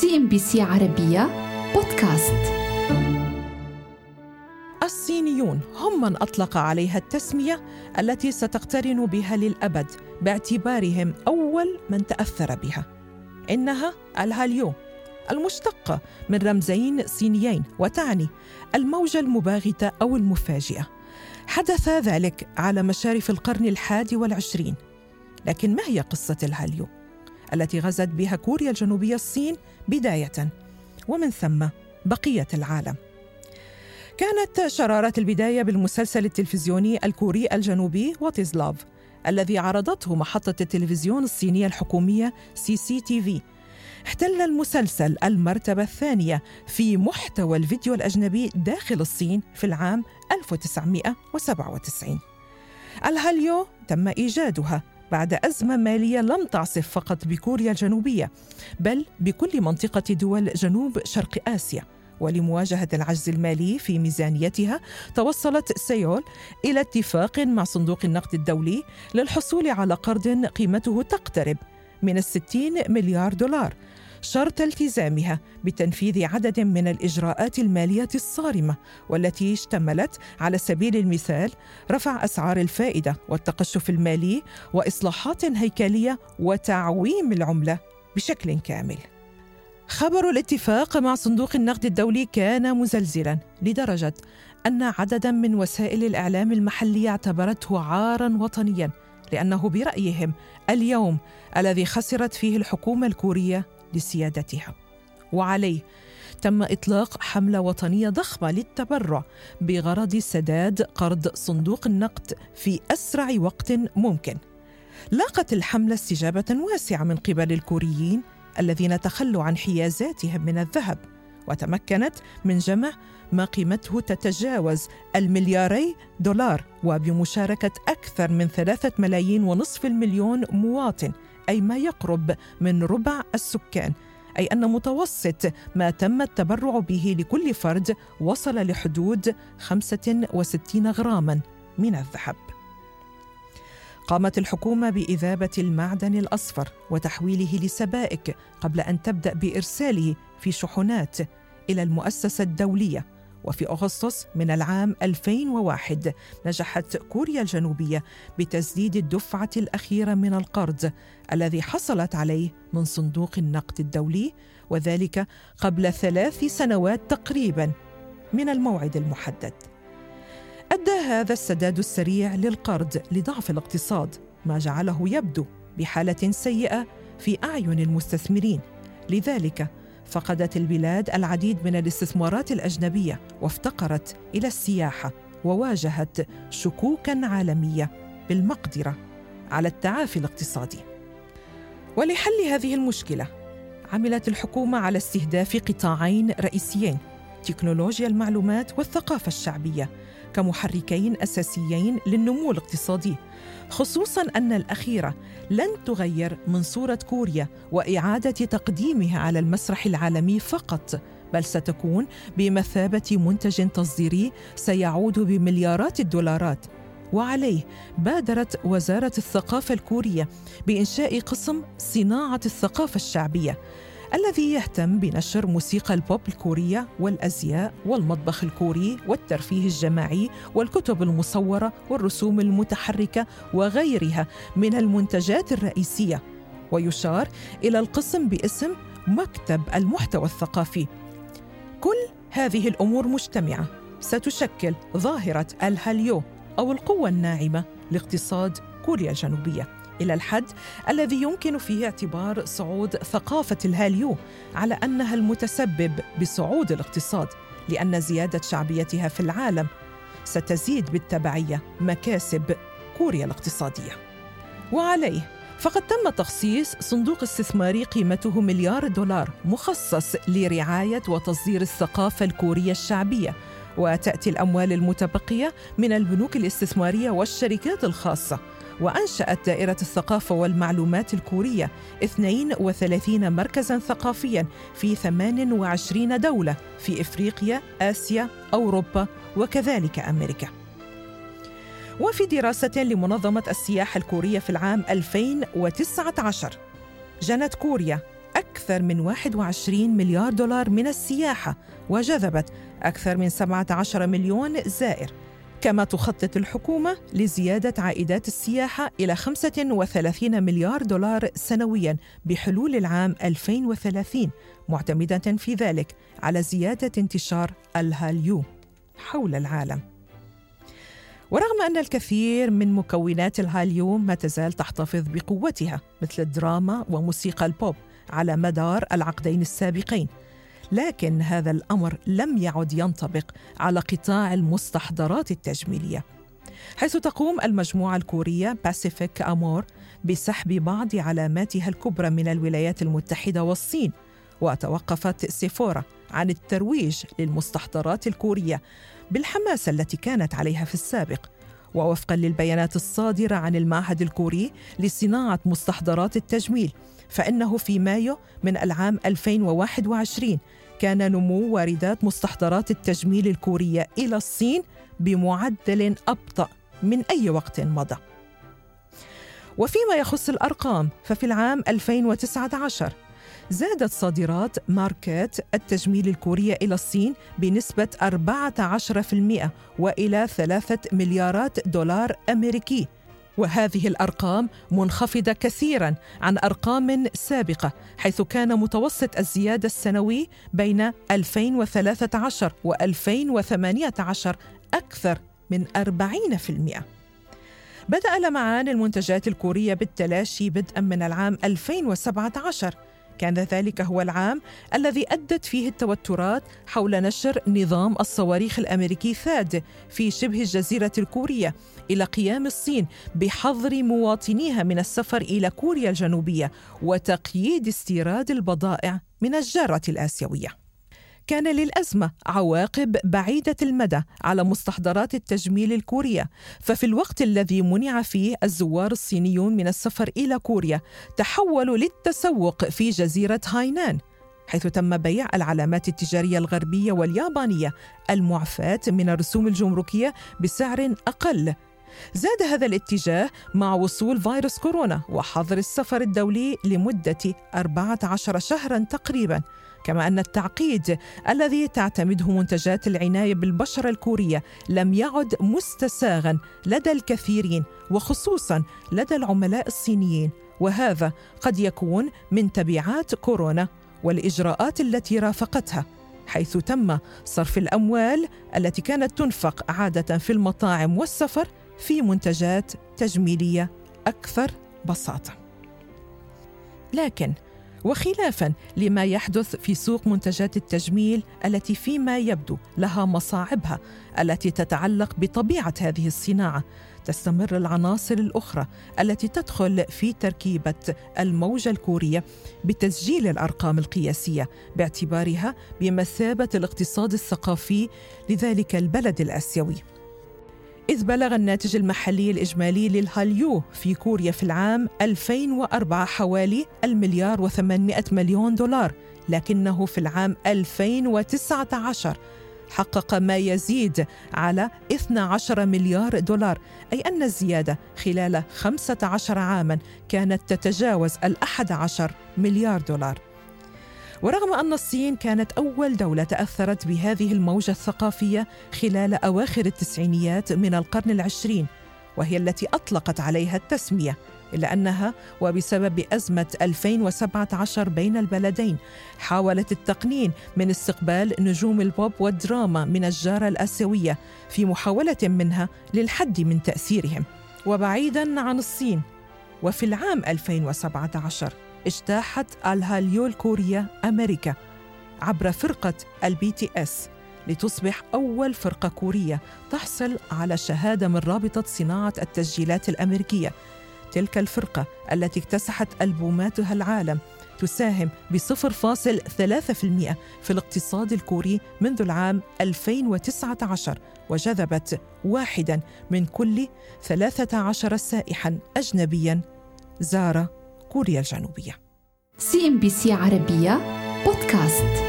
CNBC عربية بودكاست. الصينيون هم من أطلق عليها التسمية التي ستقترن بها للأبد باعتبارهم أول من تأثر بها. إنها الهاليو المشتقه من رمزين صينيين وتعني الموجة المباغتة أو المفاجئة. حدث ذلك على مشارف القرن الحادي والعشرين. لكن ما هي قصة الهاليو؟ التي غزت بها كوريا الجنوبية الصين بداية. ومن ثم بقية العالم. كانت شرارة البداية بالمسلسل التلفزيوني الكوري الجنوبي What Is Love الذي عرضته محطة التلفزيون الصينية الحكومية CCTV. احتل المسلسل المرتبة الثانية في محتوى الفيديو الأجنبي داخل الصين في العام 1997 الهاليو تم إيجادها. بعد أزمة مالية لم تعصف فقط بكوريا الجنوبية بل بكل منطقة دول جنوب شرق آسيا. ولمواجهة العجز المالي في ميزانيتها توصلت سيول إلى اتفاق مع صندوق النقد الدولي للحصول على قرض قيمته تقترب من الستين مليار دولار شرط التزامها بتنفيذ عدد من الإجراءات المالية الصارمة والتي اشتملت على سبيل المثال رفع أسعار الفائدة والتقشف المالي وإصلاحات هيكلية وتعويم العملة بشكل كامل. خبر الاتفاق مع صندوق النقد الدولي كان مزلزلا لدرجة أن عددا من وسائل الإعلام المحلية اعتبرته عارا وطنيا لأنه برأيهم اليوم الذي خسرت فيه الحكومة الكورية لسيادتها. وعليه تم إطلاق حملة وطنية ضخمة للتبرع بغرض سداد قرض صندوق النقد في أسرع وقت ممكن. لاقت الحملة استجابة واسعة من قبل الكوريين الذين تخلوا عن حيازاتهم من الذهب وتمكنت من جمع ما قيمته تتجاوز الملياري دولار وبمشاركة أكثر من ثلاثة ملايين ونصف المليون مواطن أي ما يقرب من ربع السكان أي أن متوسط ما تم التبرع به لكل فرد وصل لحدود 65 غراما من الذهب. قامت الحكومة بإذابة المعدن الأصفر وتحويله لسبائك قبل أن تبدأ بإرساله في شحنات إلى المؤسسة الدولية وفي أغسطس من العام 2001 نجحت كوريا الجنوبية بتسديد الدفعة الأخيرة من القرض الذي حصلت عليه من صندوق النقد الدولي وذلك قبل ثلاث سنوات تقريبا من الموعد المحدد. أدى هذا السداد السريع للقرض لضعف الاقتصاد ما جعله يبدو بحالة سيئة في أعين المستثمرين. لذلك فقدت البلاد العديد من الاستثمارات الأجنبية وافتقرت إلى السياحة وواجهت شكوكا عالمية بالمقدرة على التعافي الاقتصادي. ولحل هذه المشكلة عملت الحكومة على استهداف قطاعين رئيسيين تكنولوجيا المعلومات والثقافة الشعبية كمحركين أساسيين للنمو الاقتصادي خصوصا أن الأخيرة لن تغير من صورة كوريا وإعادة تقديمها على المسرح العالمي فقط بل ستكون بمثابة منتج تصديري سيعود بمليارات الدولارات. وعليه بادرت وزارة الثقافة الكورية بإنشاء قسم صناعة الثقافة الشعبية الذي يهتم بنشر موسيقى البوب الكورية والأزياء والمطبخ الكوري والترفيه الجماعي والكتب المصورة والرسوم المتحركة وغيرها من المنتجات الرئيسية. ويشار إلى القسم باسم مكتب المحتوى الثقافي. كل هذه الأمور مجتمعة ستشكل ظاهرة الهاليو أو القوة الناعمة لاقتصاد كوريا الجنوبية. إلى الحد الذي يمكن فيه اعتبار صعود ثقافة الهاليو على أنها المتسبب بصعود الاقتصاد لأن زيادة شعبيتها في العالم ستزيد بالتبعية مكاسب كوريا الاقتصادية. وعليه فقد تم تخصيص صندوق استثماري قيمته مليار دولار مخصص لرعاية وتصدير الثقافة الكورية الشعبية وتأتي الأموال المتبقية من البنوك الاستثمارية والشركات الخاصة وأنشأت دائرة الثقافة والمعلومات الكورية 32 مركزا ثقافيا في 28 دولة في إفريقيا، آسيا، أوروبا وكذلك أمريكا. وفي دراسة لمنظمة السياحة الكورية في العام 2019 جنت كوريا أكثر من 21 مليار دولار من السياحة وجذبت أكثر من 17 مليون زائر كما تخطط الحكومة لزيادة عائدات السياحة إلى 35 مليار دولار سنوياً بحلول العام 2030 معتمدة في ذلك على زيادة انتشار الهاليو حول العالم. ورغم أن الكثير من مكونات الهاليو ما تزال تحتفظ بقوتها مثل الدراما وموسيقى البوب على مدار العقدين السابقين لكن هذا الأمر لم يعد ينطبق على قطاع المستحضرات التجميلية. حيث تقوم المجموعة الكورية باسيفيك امور بسحب بعض علاماتها الكبرى من الولايات المتحدة والصين وتوقفت سيفورا عن الترويج للمستحضرات الكورية بالحماسه التي كانت عليها في السابق. ووفقا للبيانات الصادرة عن المعهد الكوري لصناعة مستحضرات التجميل فإنه في مايو من العام 2021 كان نمو واردات مستحضرات التجميل الكورية إلى الصين بمعدل أبطأ من أي وقت مضى. وفيما يخص الأرقام ففي العام 2019 زادت صادرات ماركات التجميل الكورية إلى الصين بنسبة 14% وإلى 3 مليارات دولار أمريكي وهذه الأرقام منخفضة كثيرا عن أرقام سابقة حيث كان متوسط الزيادة السنوي بين 2013 و 2018 أكثر من 40%. بدأ لمعان المنتجات الكورية بالتلاشي بدءا من العام 2017 كان ذلك هو العام الذي أدت فيه التوترات حول نشر نظام الصواريخ الأمريكي ثاد في شبه الجزيرة الكورية إلى قيام الصين بحظر مواطنيها من السفر إلى كوريا الجنوبية وتقييد استيراد البضائع من الجارة الآسيوية. كان للأزمة عواقب بعيدة المدى على مستحضرات التجميل الكورية. ففي الوقت الذي منع فيه الزوار الصينيون من السفر إلى كوريا تحولوا للتسوق في جزيرة هاينان حيث تم بيع العلامات التجارية الغربية واليابانية المعفاة من الرسوم الجمركية بسعر أقل. زاد هذا الاتجاه مع وصول فيروس كورونا وحظر السفر الدولي لمدة 14 شهرا تقريبا. كما أن التعقيد الذي تعتمده منتجات العناية بالبشرة الكورية لم يعد مستساغا لدى الكثيرين وخصوصا لدى العملاء الصينيين. وهذا قد يكون من تبعات كورونا والإجراءات التي رافقتها حيث تم صرف الأموال التي كانت تنفق عادة في المطاعم والسفر في منتجات تجميلية أكثر بساطة. لكن وخلافا لما يحدث في سوق منتجات التجميل التي فيما يبدو لها مصاعبها التي تتعلق بطبيعة هذه الصناعة. تستمر العناصر الأخرى التي تدخل في تركيبة الموجة الكورية بتسجيل الأرقام القياسية باعتبارها بمثابة الاقتصاد الثقافي لذلك البلد الآسيوي. إذ بلغ الناتج المحلي الإجمالي للهاليو في كوريا في العام 2004 حوالي المليار و800 مليون دولار لكنه في العام 2019 حقق ما يزيد على 12 مليار دولار أي أن الزيادة خلال 15 عاما كانت تتجاوز الأحد عشر مليار دولار. ورغم أن الصين كانت أول دولة تأثرت بهذه الموجة الثقافية خلال أواخر التسعينيات من القرن العشرين وهي التي أطلقت عليها التسمية إلا أنها وبسبب أزمة 2017 بين البلدين حاولت التقنين من استقبال نجوم البوب والدراما من الجارة الآسيوية في محاولة منها للحد من تأثيرهم. وبعيدا عن الصين وفي العام 2017 اجتاحت الهاليو الكورية أمريكا عبر فرقة ال BTS لتصبح أول فرقة كورية تحصل على شهادة من رابطة صناعة التسجيلات الأمريكية. تلك الفرقة التي اكتسحت ألبوماتها العالم تساهم ب 0.3% في الاقتصاد الكوري منذ العام 2019 وجذبت واحدا من كل 13 سائحا أجنبيا. زار كوريا الجنوبية. سي إم بي سي عربية بودكاست.